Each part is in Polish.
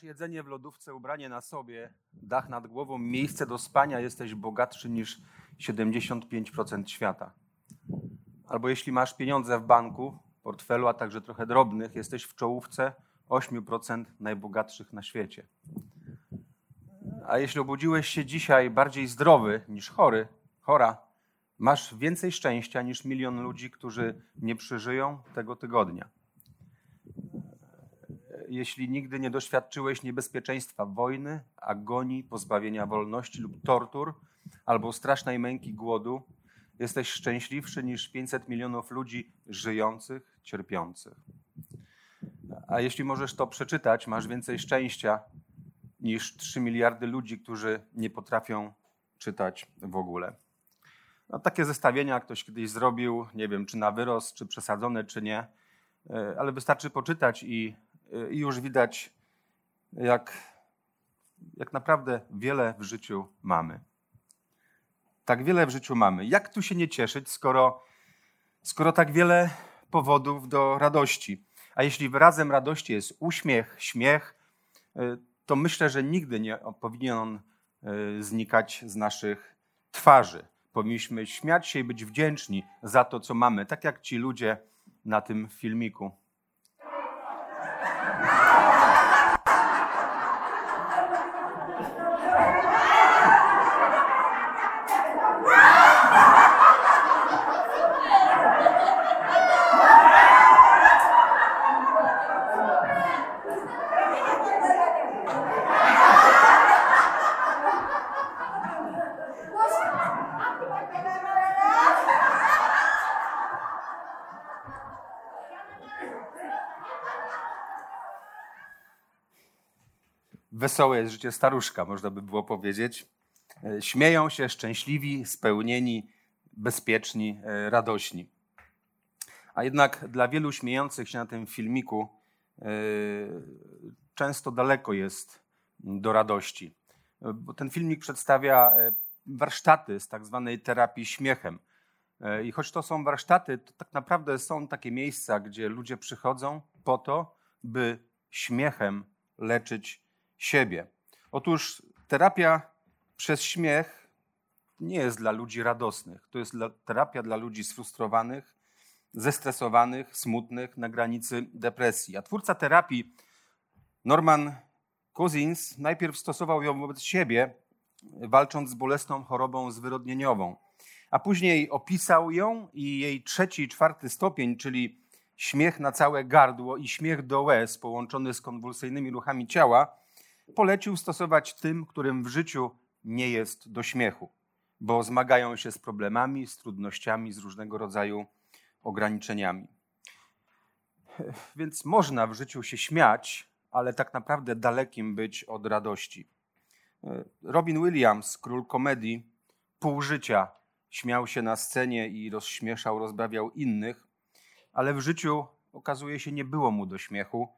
Masz jedzenie w lodówce, ubranie na sobie, dach nad głową, miejsce do spania, jesteś bogatszy niż 75% świata. Albo jeśli masz pieniądze w banku, portfelu, a także trochę drobnych, jesteś w czołówce 8% najbogatszych na świecie. A jeśli obudziłeś się dzisiaj bardziej zdrowy niż chory, chora, masz więcej szczęścia niż milion ludzi, którzy nie przeżyją tego tygodnia. Jeśli nigdy nie doświadczyłeś niebezpieczeństwa wojny, agonii, pozbawienia wolności lub tortur, albo strasznej męki głodu, jesteś szczęśliwszy niż 500 milionów ludzi żyjących, cierpiących. A jeśli możesz to przeczytać, masz więcej szczęścia niż 3 miliardy ludzi, którzy nie potrafią czytać w ogóle. No, takie zestawienia ktoś kiedyś zrobił, nie wiem czy na wyrost, czy przesadzone, czy nie, e, ale wystarczy poczytać i, i już widać, jak, jak naprawdę wiele w życiu mamy. Tak wiele w życiu mamy. Jak tu się nie cieszyć, skoro, skoro tak wiele powodów do radości? A jeśli wyrazem radości jest uśmiech, śmiech, y, to myślę, że nigdy nie powinien on y, znikać z naszych twarzy. Powinniśmy śmiać się i być wdzięczni za to, co mamy, tak jak ci ludzie na tym filmiku. Wesołe jest życie staruszka, można by było powiedzieć. E, śmieją się, szczęśliwi, spełnieni, bezpieczni, e, radośni. A jednak dla wielu śmiejących się na tym filmiku e, często daleko jest do radości. Bo ten filmik przedstawia warsztaty z tak zwanej terapii śmiechem. I choć to są warsztaty, to tak naprawdę są takie miejsca, gdzie ludzie przychodzą po to, by śmiechem leczyć siebie. Otóż terapia przez śmiech nie jest dla ludzi radosnych. To jest terapia dla ludzi sfrustrowanych, zestresowanych, smutnych, na granicy depresji. A twórca terapii, Norman Cousins, najpierw stosował ją wobec siebie, walcząc z bolesną chorobą zwyrodnieniową, a później opisał ją i jej trzeci i czwarty stopień, czyli śmiech na całe gardło i śmiech do łez połączony z konwulsyjnymi ruchami ciała, polecił stosować tym, którym w życiu nie jest do śmiechu, bo zmagają się z problemami, z trudnościami, z różnego rodzaju ograniczeniami. Więc można w życiu się śmiać, ale tak naprawdę dalekim być od radości. Robin Williams, król komedii, pół życia śmiał się na scenie i rozśmieszał, rozbawiał innych, ale w życiu okazuje się nie było mu do śmiechu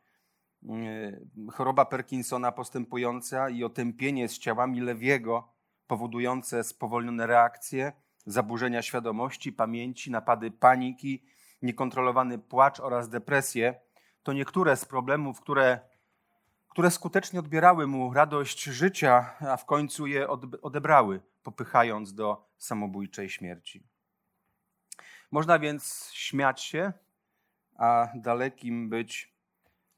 choroba Parkinsona postępująca i otępienie z ciałami Lewiego powodujące spowolnione reakcje, zaburzenia świadomości, pamięci, napady paniki, niekontrolowany płacz oraz depresję to niektóre z problemów, które, które skutecznie odbierały mu radość życia, a w końcu je odebrały, popychając do samobójczej śmierci. Można więc śmiać się, a dalekim być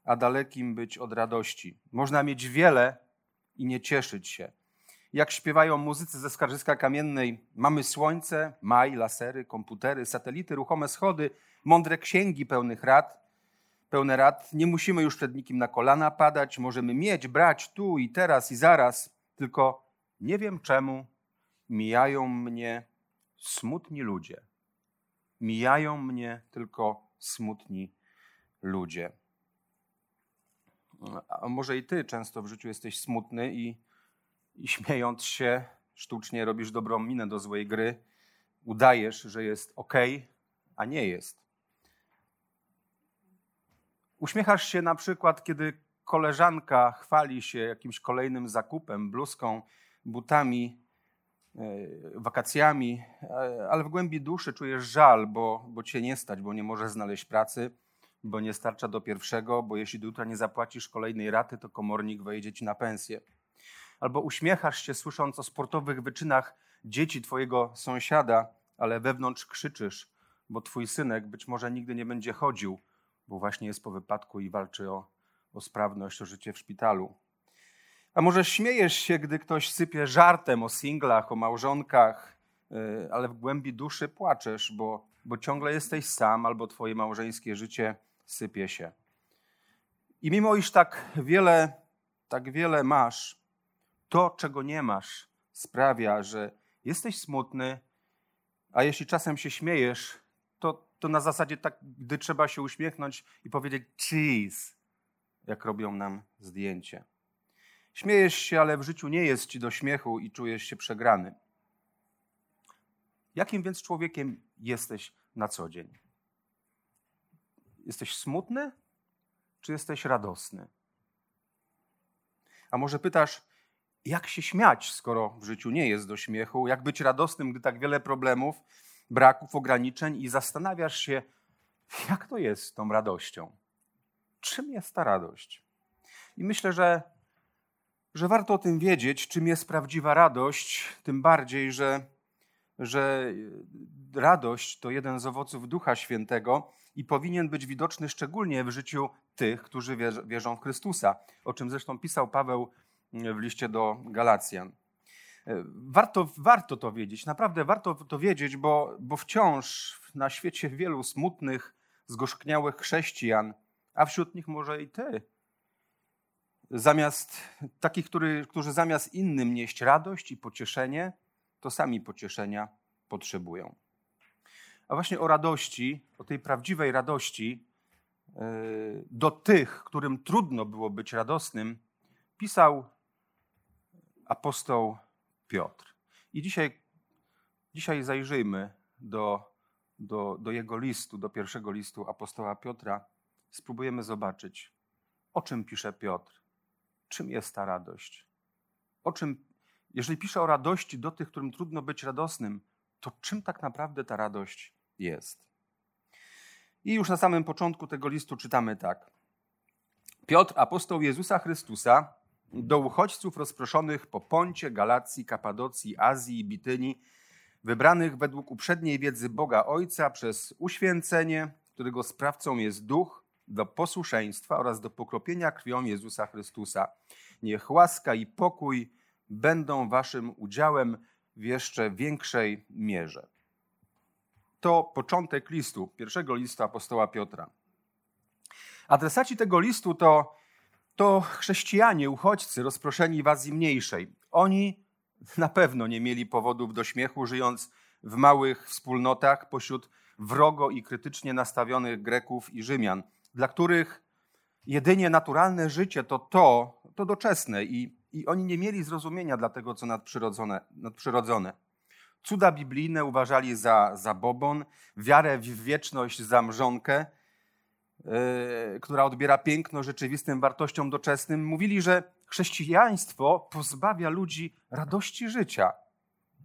a dalekim być od radości. Można mieć wiele i nie cieszyć się. Jak śpiewają muzycy ze Skarżyska Kamiennej, mamy słońce, maj, lasery, komputery, satelity, ruchome schody, mądre księgi pełnych rad, pełne rad. Nie musimy już przed nikim na kolana padać, możemy mieć, brać tu i teraz i zaraz, tylko nie wiem czemu mijają mnie smutni ludzie. Mijają mnie tylko smutni ludzie. A może i ty często w życiu jesteś smutny i, i śmiejąc się, sztucznie robisz dobrą minę do złej gry, udajesz, że jest ok, a nie jest. Uśmiechasz się na przykład, kiedy koleżanka chwali się jakimś kolejnym zakupem, bluzką, butami, e, wakacjami, e, ale w głębi duszy czujesz żal, bo, bo cię nie stać, bo nie możesz znaleźć pracy, bo nie starcza do pierwszego, bo jeśli do jutra nie zapłacisz kolejnej raty, to komornik wejdzie ci na pensję. Albo uśmiechasz się, słysząc o sportowych wyczynach dzieci twojego sąsiada, ale wewnątrz krzyczysz, bo twój synek być może nigdy nie będzie chodził, bo właśnie jest po wypadku i walczy o, o sprawność, o życie w szpitalu. A może śmiejesz się, gdy ktoś sypie żartem o singlach, o małżonkach, y, ale w głębi duszy płaczesz, bo, bo ciągle jesteś sam albo twoje małżeńskie życie sypie się. I mimo iż tak wiele, tak wiele masz, to, czego nie masz, sprawia, że jesteś smutny, a jeśli czasem się śmiejesz, to, to na zasadzie tak, gdy trzeba się uśmiechnąć i powiedzieć cheese, jak robią nam zdjęcie. Śmiejesz się, ale w życiu nie jest ci do śmiechu i czujesz się przegrany. Jakim więc człowiekiem jesteś na co dzień? Jesteś smutny, czy jesteś radosny? A może pytasz, jak się śmiać, skoro w życiu nie jest do śmiechu? Jak być radosnym, gdy tak wiele problemów, braków, ograniczeń i zastanawiasz się, jak to jest z tą radością? Czym jest ta radość? I myślę, że, że warto o tym wiedzieć, czym jest prawdziwa radość, tym bardziej, że, że radość to jeden z owoców Ducha Świętego i powinien być widoczny szczególnie w życiu tych, którzy wierzą w Chrystusa, o czym zresztą pisał Paweł w liście do Galacjan. Warto, warto to wiedzieć, naprawdę warto to wiedzieć, bo, bo wciąż na świecie wielu smutnych, zgorzkniałych chrześcijan, a wśród nich może i ty, zamiast takich, który, którzy zamiast innym nieść radość i pocieszenie, to sami pocieszenia potrzebują. A właśnie o radości, o tej prawdziwej radości, e, do tych, którym trudno było być radosnym, pisał apostoł Piotr. I dzisiaj, dzisiaj zajrzyjmy do, do, do jego listu, do pierwszego listu apostoła Piotra. Spróbujemy zobaczyć, o czym pisze Piotr, czym jest ta radość. O czym, jeżeli pisze o radości do tych, którym trudno być radosnym, to czym tak naprawdę ta radość jest? I już na samym początku tego listu czytamy tak. Piotr, apostoł Jezusa Chrystusa, do uchodźców rozproszonych po Poncie, Galacji, Kapadocji, Azji i Bityni, wybranych według uprzedniej wiedzy Boga Ojca przez uświęcenie, którego sprawcą jest duch, do posłuszeństwa oraz do pokropienia krwią Jezusa Chrystusa. Niech łaska i pokój będą waszym udziałem w jeszcze większej mierze. To początek listu, pierwszego listu apostoła Piotra. Adresaci tego listu to to chrześcijanie, uchodźcy rozproszeni w Azji Mniejszej. Oni na pewno nie mieli powodów do śmiechu, żyjąc w małych wspólnotach pośród wrogo i krytycznie nastawionych Greków i Rzymian, dla których jedynie naturalne życie to to, to doczesne i, i oni nie mieli zrozumienia dla tego, co nadprzyrodzone. nadprzyrodzone. Cuda biblijne uważali za zabobon, wiarę w wieczność za mrzonkę, E, która odbiera piękno rzeczywistym wartościom doczesnym, mówili, że chrześcijaństwo pozbawia ludzi radości życia,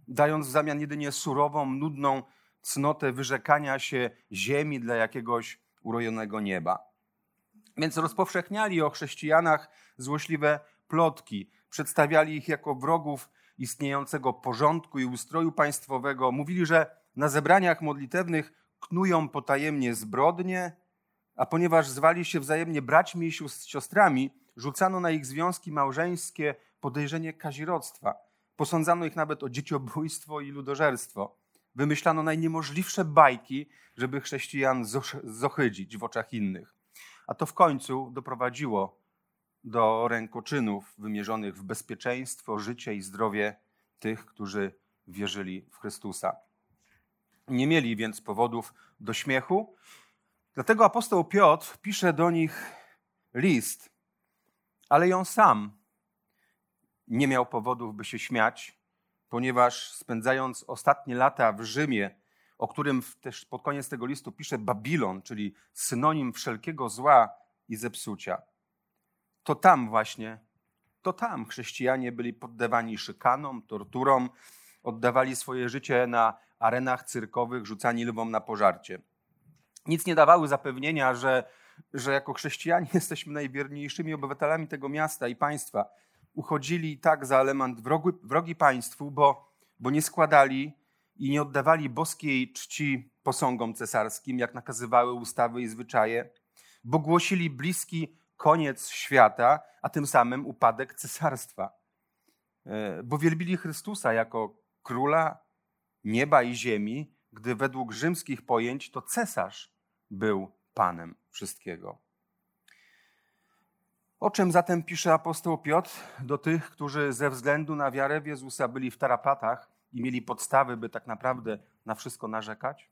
dając w zamian jedynie surową, nudną cnotę wyrzekania się ziemi dla jakiegoś urojonego nieba. Więc rozpowszechniali o chrześcijanach złośliwe plotki, przedstawiali ich jako wrogów istniejącego porządku i ustroju państwowego. Mówili, że na zebraniach modlitewnych knują potajemnie zbrodnie, a ponieważ zwali się wzajemnie braćmi i siostrami, rzucano na ich związki małżeńskie podejrzenie kazirodztwa. Posądzano ich nawet o dzieciobójstwo i ludożerstwo. Wymyślano najniemożliwsze bajki, żeby chrześcijan zohydzić w oczach innych. A to w końcu doprowadziło do rękoczynów wymierzonych w bezpieczeństwo, życie i zdrowie tych, którzy wierzyli w Chrystusa. Nie mieli więc powodów do śmiechu. Dlatego apostoł Piotr pisze do nich list, ale ją sam nie miał powodów, by się śmiać, ponieważ spędzając ostatnie lata w Rzymie, o którym też pod koniec tego listu pisze Babilon, czyli synonim wszelkiego zła i zepsucia, to tam właśnie, to tam chrześcijanie byli poddawani szykanom, torturom, oddawali swoje życie na arenach cyrkowych, rzucani lwom na pożarcie. Nic nie dawały zapewnienia, że, że jako chrześcijanie jesteśmy najwierniejszymi obywatelami tego miasta i państwa. Uchodzili tak za element wrogi, wrogi państwu, bo, bo nie składali i nie oddawali boskiej czci posągom cesarskim, jak nakazywały ustawy i zwyczaje, bo głosili bliski koniec świata, a tym samym upadek cesarstwa. E, bo wielbili Chrystusa jako króla nieba i ziemi, gdy według rzymskich pojęć to cesarz był panem wszystkiego. O czym zatem pisze apostoł Piotr do tych, którzy ze względu na wiarę w Jezusa byli w tarapatach i mieli podstawy, by tak naprawdę na wszystko narzekać?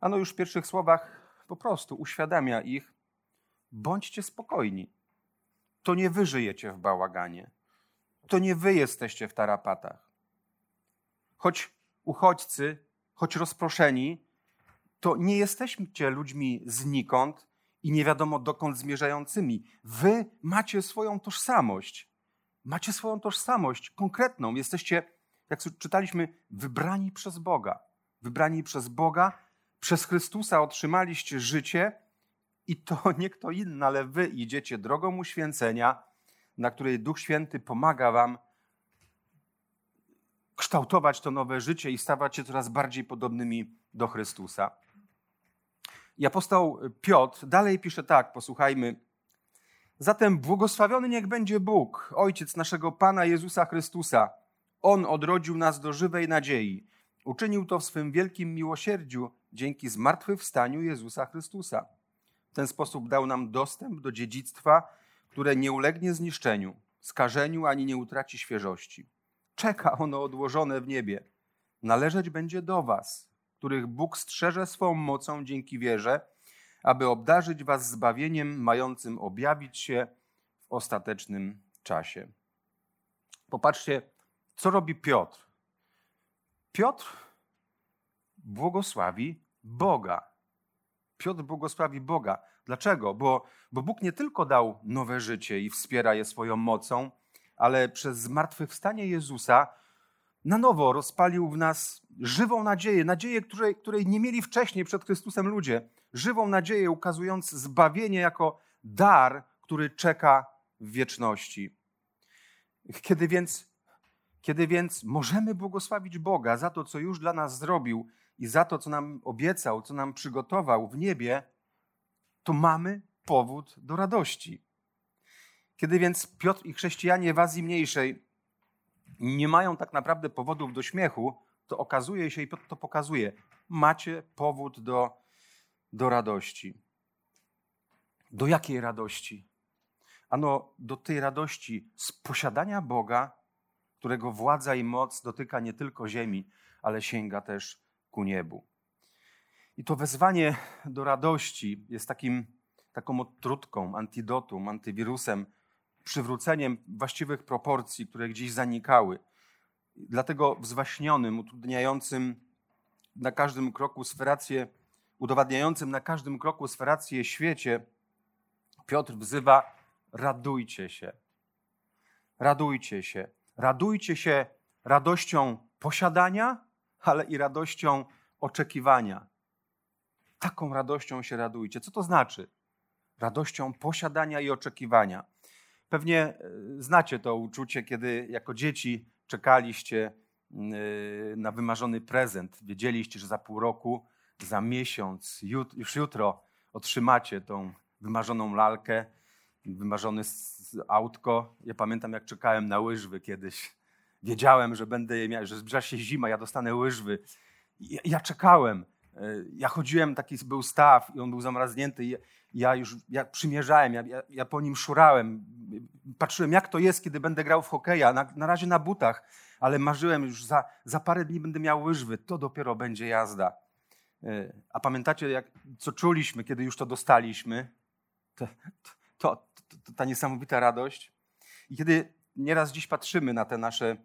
Ano już w pierwszych słowach po prostu uświadamia ich, bądźcie spokojni. To nie wy żyjecie w bałaganie. To nie wy jesteście w tarapatach. Choć uchodźcy, choć rozproszeni, to nie jesteście ludźmi znikąd i nie wiadomo dokąd zmierzającymi. Wy macie swoją tożsamość. Macie swoją tożsamość konkretną. Jesteście, jak czytaliśmy, wybrani przez Boga. Wybrani przez Boga, przez Chrystusa otrzymaliście życie i to nie kto inny, ale wy idziecie drogą uświęcenia, na której Duch Święty pomaga wam kształtować to nowe życie i stawać się coraz bardziej podobnymi do Chrystusa. I apostoł Piotr dalej pisze tak, posłuchajmy. Zatem błogosławiony niech będzie Bóg, Ojciec naszego Pana Jezusa Chrystusa. On odrodził nas do żywej nadziei. Uczynił to w swym wielkim miłosierdziu dzięki zmartwychwstaniu Jezusa Chrystusa. W ten sposób dał nam dostęp do dziedzictwa, które nie ulegnie zniszczeniu, skażeniu ani nie utraci świeżości. Czeka ono odłożone w niebie. Należeć będzie do Was, których Bóg strzeże swą mocą dzięki wierze, aby obdarzyć Was zbawieniem mającym objawić się w ostatecznym czasie. Popatrzcie, co robi Piotr. Piotr błogosławi Boga. Piotr błogosławi Boga. Dlaczego? Bo, bo Bóg nie tylko dał nowe życie i wspiera je swoją mocą, ale przez zmartwychwstanie Jezusa na nowo rozpalił w nas żywą nadzieję, nadzieję, której, której nie mieli wcześniej przed Chrystusem ludzie. Żywą nadzieję, ukazując zbawienie jako dar, który czeka w wieczności. Kiedy więc, kiedy więc możemy błogosławić Boga za to, co już dla nas zrobił i za to, co nam obiecał, co nam przygotował w niebie, to mamy powód do radości. Kiedy więc Piotr i chrześcijanie w Azji Mniejszej nie mają tak naprawdę powodów do śmiechu, to okazuje się i Piotr to pokazuje, macie powód do, do radości. Do jakiej radości? Ano, do tej radości z posiadania Boga, którego władza i moc dotyka nie tylko ziemi, ale sięga też ku niebu. I to wezwanie do radości jest takim, taką odtrutką, antidotum, antywirusem, przywróceniem właściwych proporcji, które gdzieś zanikały. Dlatego wzwaśnionym, utrudniającym na każdym kroku sferację, udowadniającym na każdym kroku sferację świecie, Piotr wzywa: radujcie się. Radujcie się. Radujcie się radością posiadania, ale i radością oczekiwania. Taką radością się radujcie. Co to znaczy? Radością posiadania i oczekiwania. Pewnie e, znacie to uczucie, kiedy jako dzieci czekaliście e, na wymarzony prezent. Wiedzieliście, że za pół roku, za miesiąc, już jutro otrzymacie tą wymarzoną lalkę, wymarzone autko. Ja pamiętam, jak czekałem na łyżwy kiedyś. Wiedziałem, że będę miał, że zbliża się zima, ja dostanę łyżwy. Ja, ja czekałem. E, ja chodziłem, taki był staw i on był zamarznięty. Ja, ja już ja przymierzałem, ja, ja, ja, po nim szurałem. Patrzyłem, jak to jest, kiedy będę grał w hokeja, na, na razie na butach, ale marzyłem już, za, za parę dni będę miał łyżwy, to dopiero będzie jazda. E, a pamiętacie, jak, co czuliśmy, kiedy już to dostaliśmy? To, to, to, to ta niesamowita radość. I kiedy nieraz dziś patrzymy na te nasze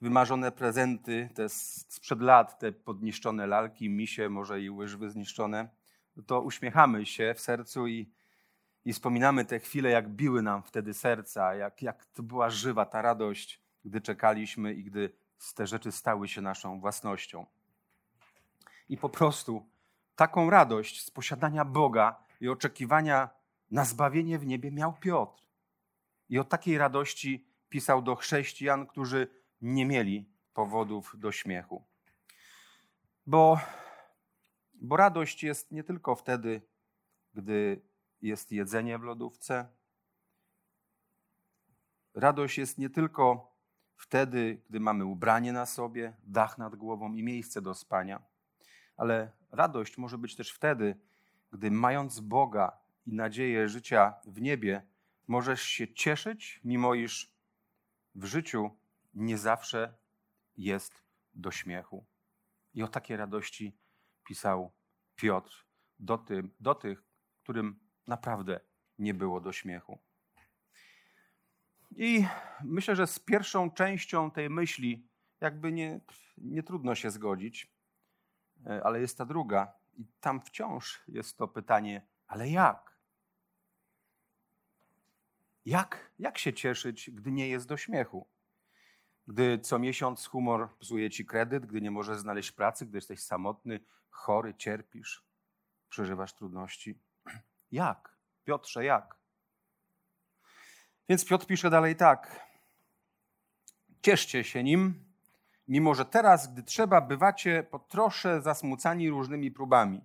wymarzone prezenty, te sprzed lat, te podniszczone lalki, misie, może i łyżwy zniszczone, to uśmiechamy się w sercu i, i wspominamy te chwile, jak biły nam wtedy serca, jak, jak to była żywa ta radość, gdy czekaliśmy i gdy te rzeczy stały się naszą własnością. I po prostu taką radość z posiadania Boga i oczekiwania na zbawienie w niebie miał Piotr. I o takiej radości pisał do chrześcijan, którzy nie mieli powodów do śmiechu. Bo, bo radość jest nie tylko wtedy, gdy jest jedzenie w lodówce. Radość jest nie tylko wtedy, gdy mamy ubranie na sobie, dach nad głową i miejsce do spania, ale radość może być też wtedy, gdy mając Boga i nadzieję życia w niebie, możesz się cieszyć, mimo iż w życiu nie zawsze jest do śmiechu. I o takiej radości pisał Piotr do, tym, do tych, którym naprawdę nie było do śmiechu. I myślę, że z pierwszą częścią tej myśli jakby nie, nie trudno się zgodzić, e, ale jest ta druga. I tam wciąż jest to pytanie, ale jak? Jak, jak się cieszyć, gdy nie jest do śmiechu? Gdy co miesiąc humor psuje ci kredyt, gdy nie możesz znaleźć pracy, gdy jesteś samotny, chory, cierpisz, przeżywasz trudności. Jak? Piotrze, jak? Więc Piotr pisze dalej tak. Cieszcie się nim, mimo że teraz, gdy trzeba, bywacie po trosze zasmucani różnymi próbami.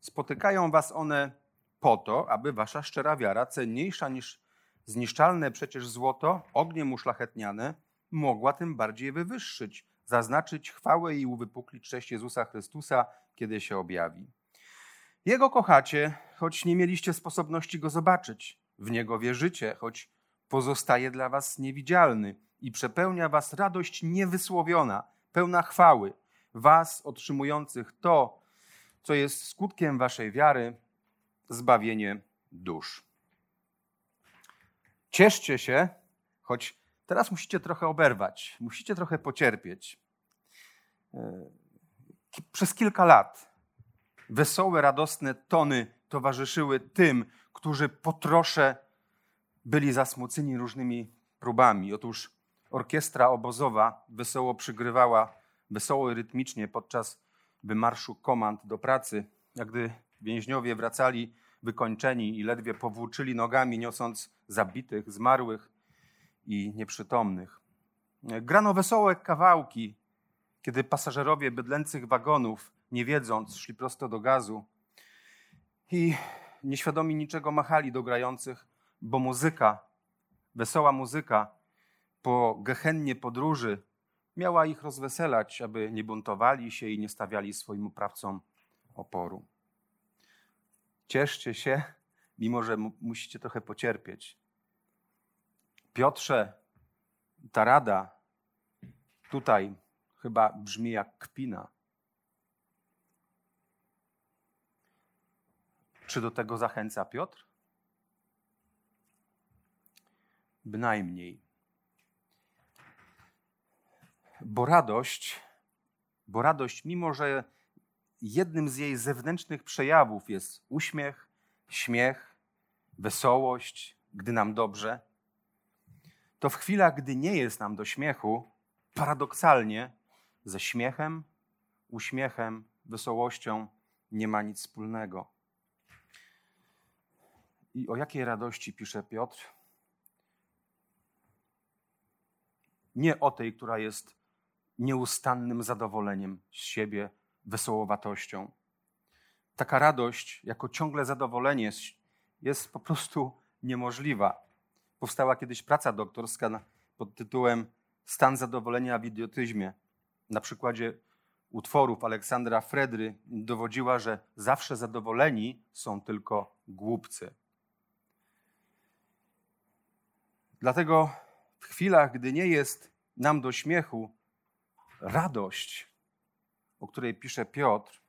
Spotykają was one po to, aby wasza szczera wiara, cenniejsza niż zniszczalne przecież złoto, ogniem uszlachetniane, mogła tym bardziej wywyższyć, zaznaczyć chwałę i uwypuklić cześć Jezusa Chrystusa, kiedy się objawi. Jego kochacie, choć nie mieliście sposobności go zobaczyć. W niego wierzycie, choć pozostaje dla was niewidzialny i przepełnia was radość niewysłowiona, pełna chwały, was otrzymujących to, co jest skutkiem waszej wiary, zbawienie dusz. Cieszcie się, choć teraz musicie trochę oberwać, musicie trochę pocierpieć. E, przez kilka lat wesołe, radosne tony towarzyszyły tym, którzy po trosze byli zasmuceni różnymi próbami. Otóż orkiestra obozowa wesoło przygrywała, wesoło i rytmicznie podczas wymarszu komand do pracy, jak gdy więźniowie wracali wykończeni i ledwie powłóczyli nogami, niosąc zabitych, zmarłych i nieprzytomnych. Grano wesołe kawałki, kiedy pasażerowie bydlęcych wagonów, nie wiedząc, szli prosto do gazu i nieświadomi niczego machali do grających, bo muzyka, wesoła muzyka po gehennie podróży miała ich rozweselać, aby nie buntowali się i nie stawiali swoim oprawcom oporu. Cieszcie się, mimo że musicie trochę pocierpieć. Piotrze, ta rada tutaj chyba brzmi jak kpina. Czy do tego zachęca Piotr? Bynajmniej. Bo radość, bo radość, mimo że jednym z jej zewnętrznych przejawów jest uśmiech, śmiech, wesołość, gdy nam dobrze, to w chwilach, gdy nie jest nam do śmiechu, paradoksalnie ze śmiechem, uśmiechem, wesołością nie ma nic wspólnego. I o jakiej radości pisze Piotr? Nie o tej, która jest nieustannym zadowoleniem z siebie, wesołowatością. Taka radość, jako ciągle zadowolenie, jest po prostu niemożliwa. Powstała kiedyś praca doktorska pod tytułem Stan zadowolenia w idiotyzmie. Na przykładzie utworów Aleksandra Fredry dowodziła, że zawsze zadowoleni są tylko głupcy. Dlatego w chwilach, gdy nie jest nam do śmiechu, Radość, o której pisze Piotr,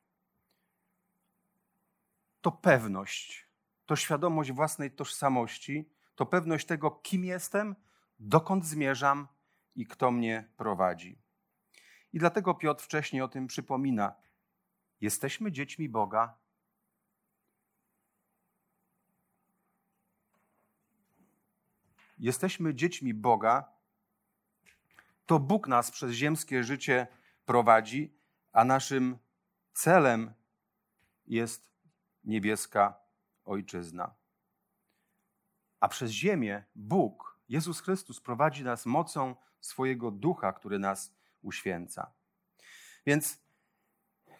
to pewność, to świadomość własnej tożsamości, to pewność tego, kim jestem, dokąd zmierzam i kto mnie prowadzi. I dlatego Piotr wcześniej o tym przypomina. Jesteśmy dziećmi Boga. Jesteśmy dziećmi Boga. To Bóg nas przez ziemskie życie prowadzi, a naszym celem jest niebieska Ojczyzna. A przez ziemię Bóg, Jezus Chrystus, prowadzi nas mocą swojego ducha, który nas uświęca. Więc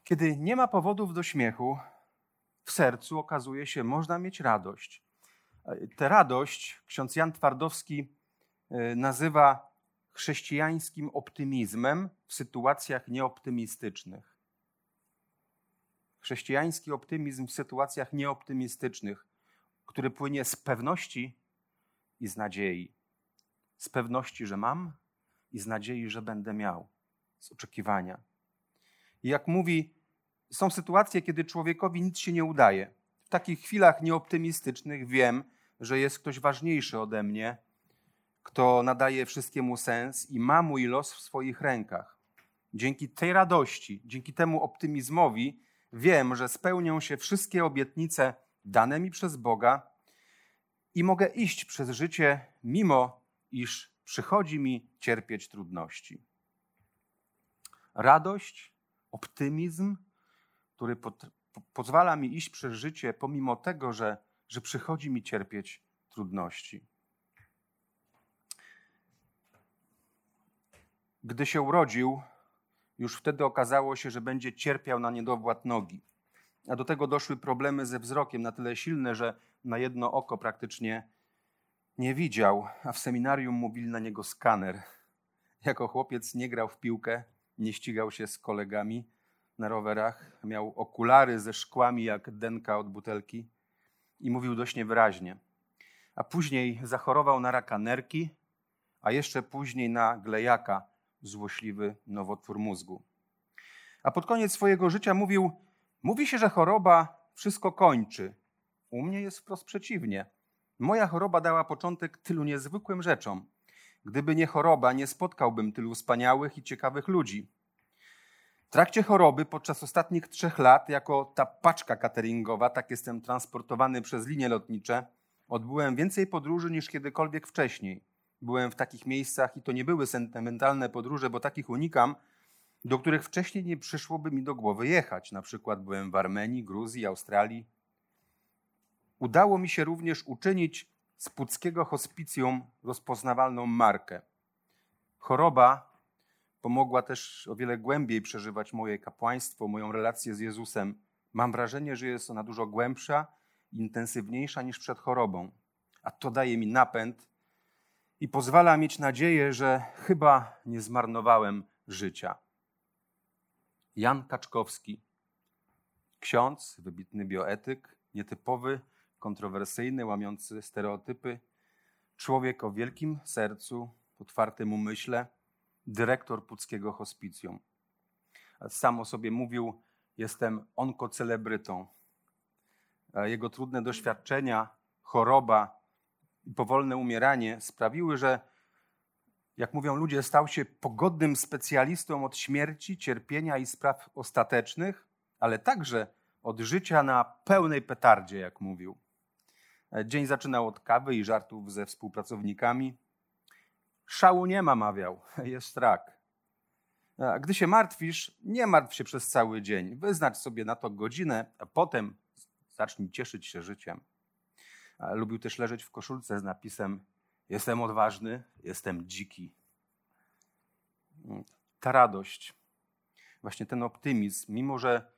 kiedy nie ma powodów do śmiechu, w sercu okazuje się, można mieć radość. Tę radość ksiądz Jan Twardowski e, nazywa chrześcijańskim optymizmem w sytuacjach nieoptymistycznych. Chrześcijański optymizm w sytuacjach nieoptymistycznych, który płynie z pewności i z nadziei. Z pewności, że mam i z nadziei, że będę miał. Z oczekiwania. I jak mówi, są sytuacje, kiedy człowiekowi nic się nie udaje. W takich chwilach nieoptymistycznych wiem, że jest ktoś ważniejszy ode mnie, kto nadaje wszystkiemu sens i ma mój los w swoich rękach. Dzięki tej radości, dzięki temu optymizmowi wiem, że spełnią się wszystkie obietnice dane mi przez Boga i mogę iść przez życie, mimo iż przychodzi mi cierpieć trudności. Radość, optymizm, który po, po, pozwala mi iść przez życie, pomimo tego, że, że przychodzi mi cierpieć trudności. Gdy się urodził, już wtedy okazało się, że będzie cierpiał na niedowład nogi. A do tego doszły problemy ze wzrokiem na tyle silne, że na jedno oko praktycznie nie widział, a w seminarium mówili na niego skaner. Jako chłopiec nie grał w piłkę, nie ścigał się z kolegami na rowerach, miał okulary ze szkłami jak denka od butelki i mówił dość niewyraźnie. A później zachorował na raka nerki, a jeszcze później na glejaka, złośliwy nowotwór mózgu. A pod koniec swojego życia mówił: Mówi się, że choroba wszystko kończy. U mnie jest wprost przeciwnie. Moja choroba dała początek tylu niezwykłym rzeczom. Gdyby nie choroba, nie spotkałbym tylu wspaniałych i ciekawych ludzi. W trakcie choroby, podczas ostatnich trzech lat, jako ta paczka cateringowa, tak jestem transportowany przez linie lotnicze, odbyłem więcej podróży niż kiedykolwiek wcześniej. Byłem w takich miejscach i to nie były sentymentalne podróże, bo takich unikam, do których wcześniej nie przyszłoby mi do głowy jechać. Na przykład byłem w Armenii, Gruzji, Australii. Udało mi się również uczynić z puckiego hospicjum rozpoznawalną markę. Choroba pomogła też o wiele głębiej przeżywać moje kapłaństwo, moją relację z Jezusem. Mam wrażenie, że jest ona dużo głębsza, intensywniejsza niż przed chorobą. A to daje mi napęd i pozwala mieć nadzieję, że chyba nie zmarnowałem życia. Jan Kaczkowski, ksiądz, wybitny bioetyk, nietypowy, kontrowersyjny, łamiący stereotypy, człowiek o wielkim sercu, otwartym umyśle, dyrektor Puckiego Hospicjum. Sam o sobie mówił, jestem onkocelebrytą. Jego trudne doświadczenia, choroba i powolne umieranie sprawiły, że, jak mówią ludzie, stał się pogodnym specjalistą od śmierci, cierpienia i spraw ostatecznych, ale także od życia na pełnej petardzie, jak mówił. Dzień zaczynał od kawy i żartów ze współpracownikami. Szału nie ma, mawiał, jest rak. Gdy się martwisz, nie martw się przez cały dzień. Wyznacz sobie na to godzinę, a potem zacznij cieszyć się życiem. Lubił też leżeć w koszulce z napisem: Jestem odważny, jestem dziki. Ta radość, właśnie ten optymizm, mimo że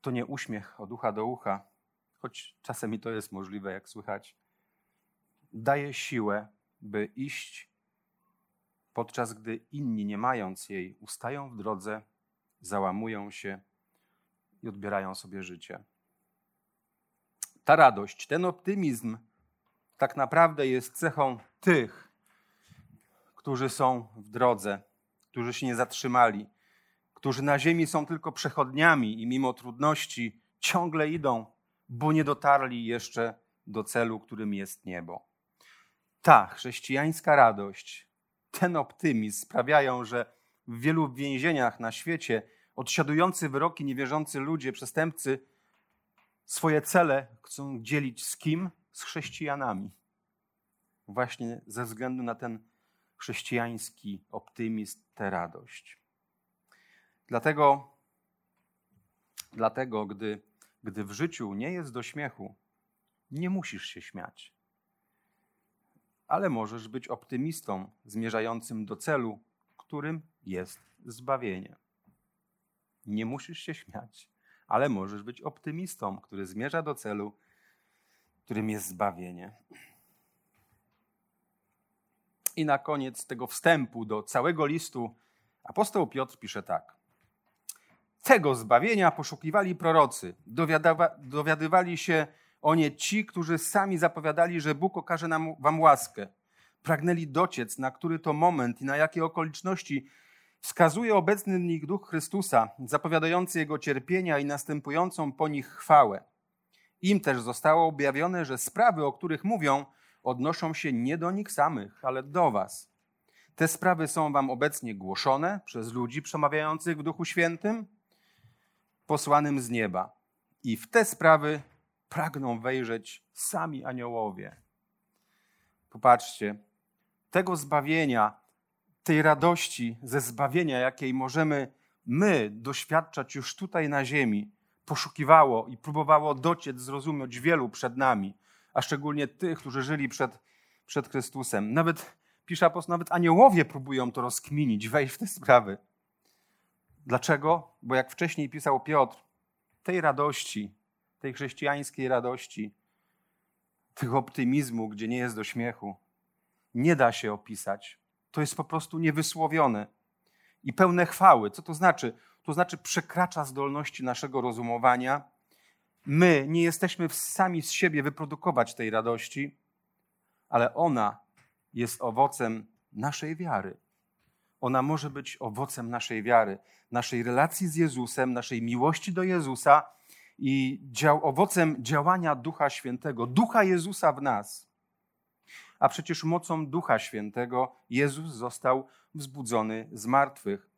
to nie uśmiech od ucha do ucha, choć czasem i to jest możliwe, jak słychać, daje siłę, by iść, podczas gdy inni, nie mając jej, ustają w drodze, załamują się i odbierają sobie życie. Ta radość, ten optymizm tak naprawdę jest cechą tych, którzy są w drodze, którzy się nie zatrzymali, którzy na ziemi są tylko przechodniami i mimo trudności ciągle idą, bo nie dotarli jeszcze do celu, którym jest niebo. Ta chrześcijańska radość, ten optymizm sprawiają, że w wielu więzieniach na świecie odsiadujący wyroki niewierzący ludzie, przestępcy, swoje cele chcą dzielić z kim? Z chrześcijanami. Właśnie ze względu na ten chrześcijański optymizm, tę radość. Dlatego, dlatego gdy, gdy w życiu nie jest do śmiechu, nie musisz się śmiać. Ale możesz być optymistą zmierzającym do celu, którym jest zbawienie. Nie musisz się śmiać, ale możesz być optymistą, który zmierza do celu, którym jest zbawienie. I na koniec tego wstępu do całego listu apostoł Piotr pisze tak. Tego zbawienia poszukiwali prorocy, dowiadywali się o nie ci, którzy sami zapowiadali, że Bóg okaże nam, wam łaskę. Pragnęli dociec, na który to moment i na jakie okoliczności wskazuje obecny w nich Duch Chrystusa, zapowiadający Jego cierpienia i następującą po nich chwałę. Im też zostało objawione, że sprawy, o których mówią, odnoszą się nie do nich samych, ale do Was. Te sprawy są Wam obecnie głoszone przez ludzi przemawiających w Duchu Świętym, posłanym z nieba. I w te sprawy pragną wejrzeć sami aniołowie. Popatrzcie, tego zbawienia, tej radości ze zbawienia, jakiej możemy my doświadczać już tutaj na ziemi, poszukiwało i próbowało dociec, zrozumieć wielu przed nami, a szczególnie tych, którzy żyli przed, przed Chrystusem. Nawet, pisze apostoł, nawet aniołowie próbują to rozkminić, wejść w te sprawy. Dlaczego? Bo jak wcześniej pisał Piotr, tej radości, tej chrześcijańskiej radości, tego optymizmu, gdzie nie jest do śmiechu, nie da się opisać. To jest po prostu niewysłowione i pełne chwały. Co to znaczy? To znaczy przekracza zdolności naszego rozumowania. My nie jesteśmy sami z siebie wyprodukować tej radości, ale ona jest owocem naszej wiary. Ona może być owocem naszej wiary, naszej relacji z Jezusem, naszej miłości do Jezusa i dział, owocem działania Ducha Świętego, Ducha Jezusa w nas. A przecież mocą Ducha Świętego Jezus został wzbudzony z martwych.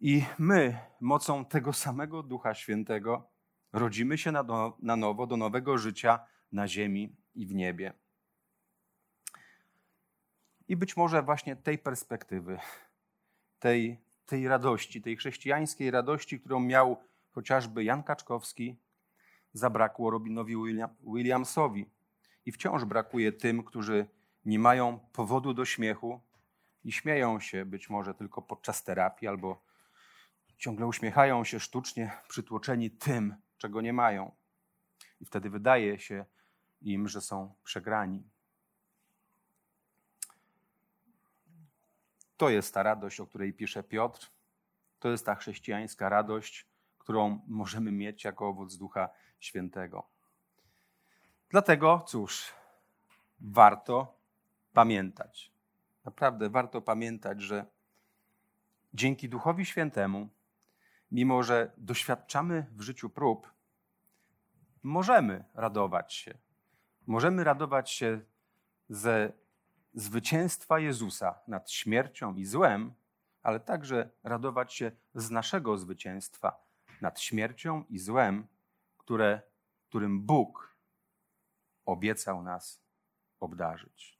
I my, mocą tego samego Ducha Świętego, rodzimy się na, do, na nowo do nowego życia na ziemi i w niebie. I być może właśnie tej perspektywy, tej, tej radości, tej chrześcijańskiej radości, którą miał chociażby Jan Kaczkowski, zabrakło Robinowi Williamsowi. I wciąż brakuje tym, którzy nie mają powodu do śmiechu i śmieją się być może tylko podczas terapii albo ciągle uśmiechają się sztucznie, przytłoczeni tym, czego nie mają. I wtedy wydaje się im, że są przegrani. To jest ta radość, o której pisze Piotr. To jest ta chrześcijańska radość, którą możemy mieć jako owoc Ducha Świętego. Dlatego, cóż, warto pamiętać. Naprawdę warto pamiętać, że dzięki Duchowi Świętemu, mimo że doświadczamy w życiu prób, możemy radować się. Możemy radować się ze zwycięstwa Jezusa nad śmiercią i złem, ale także radować się z naszego zwycięstwa nad śmiercią i złem, które, którym Bóg obiecał nas obdarzyć.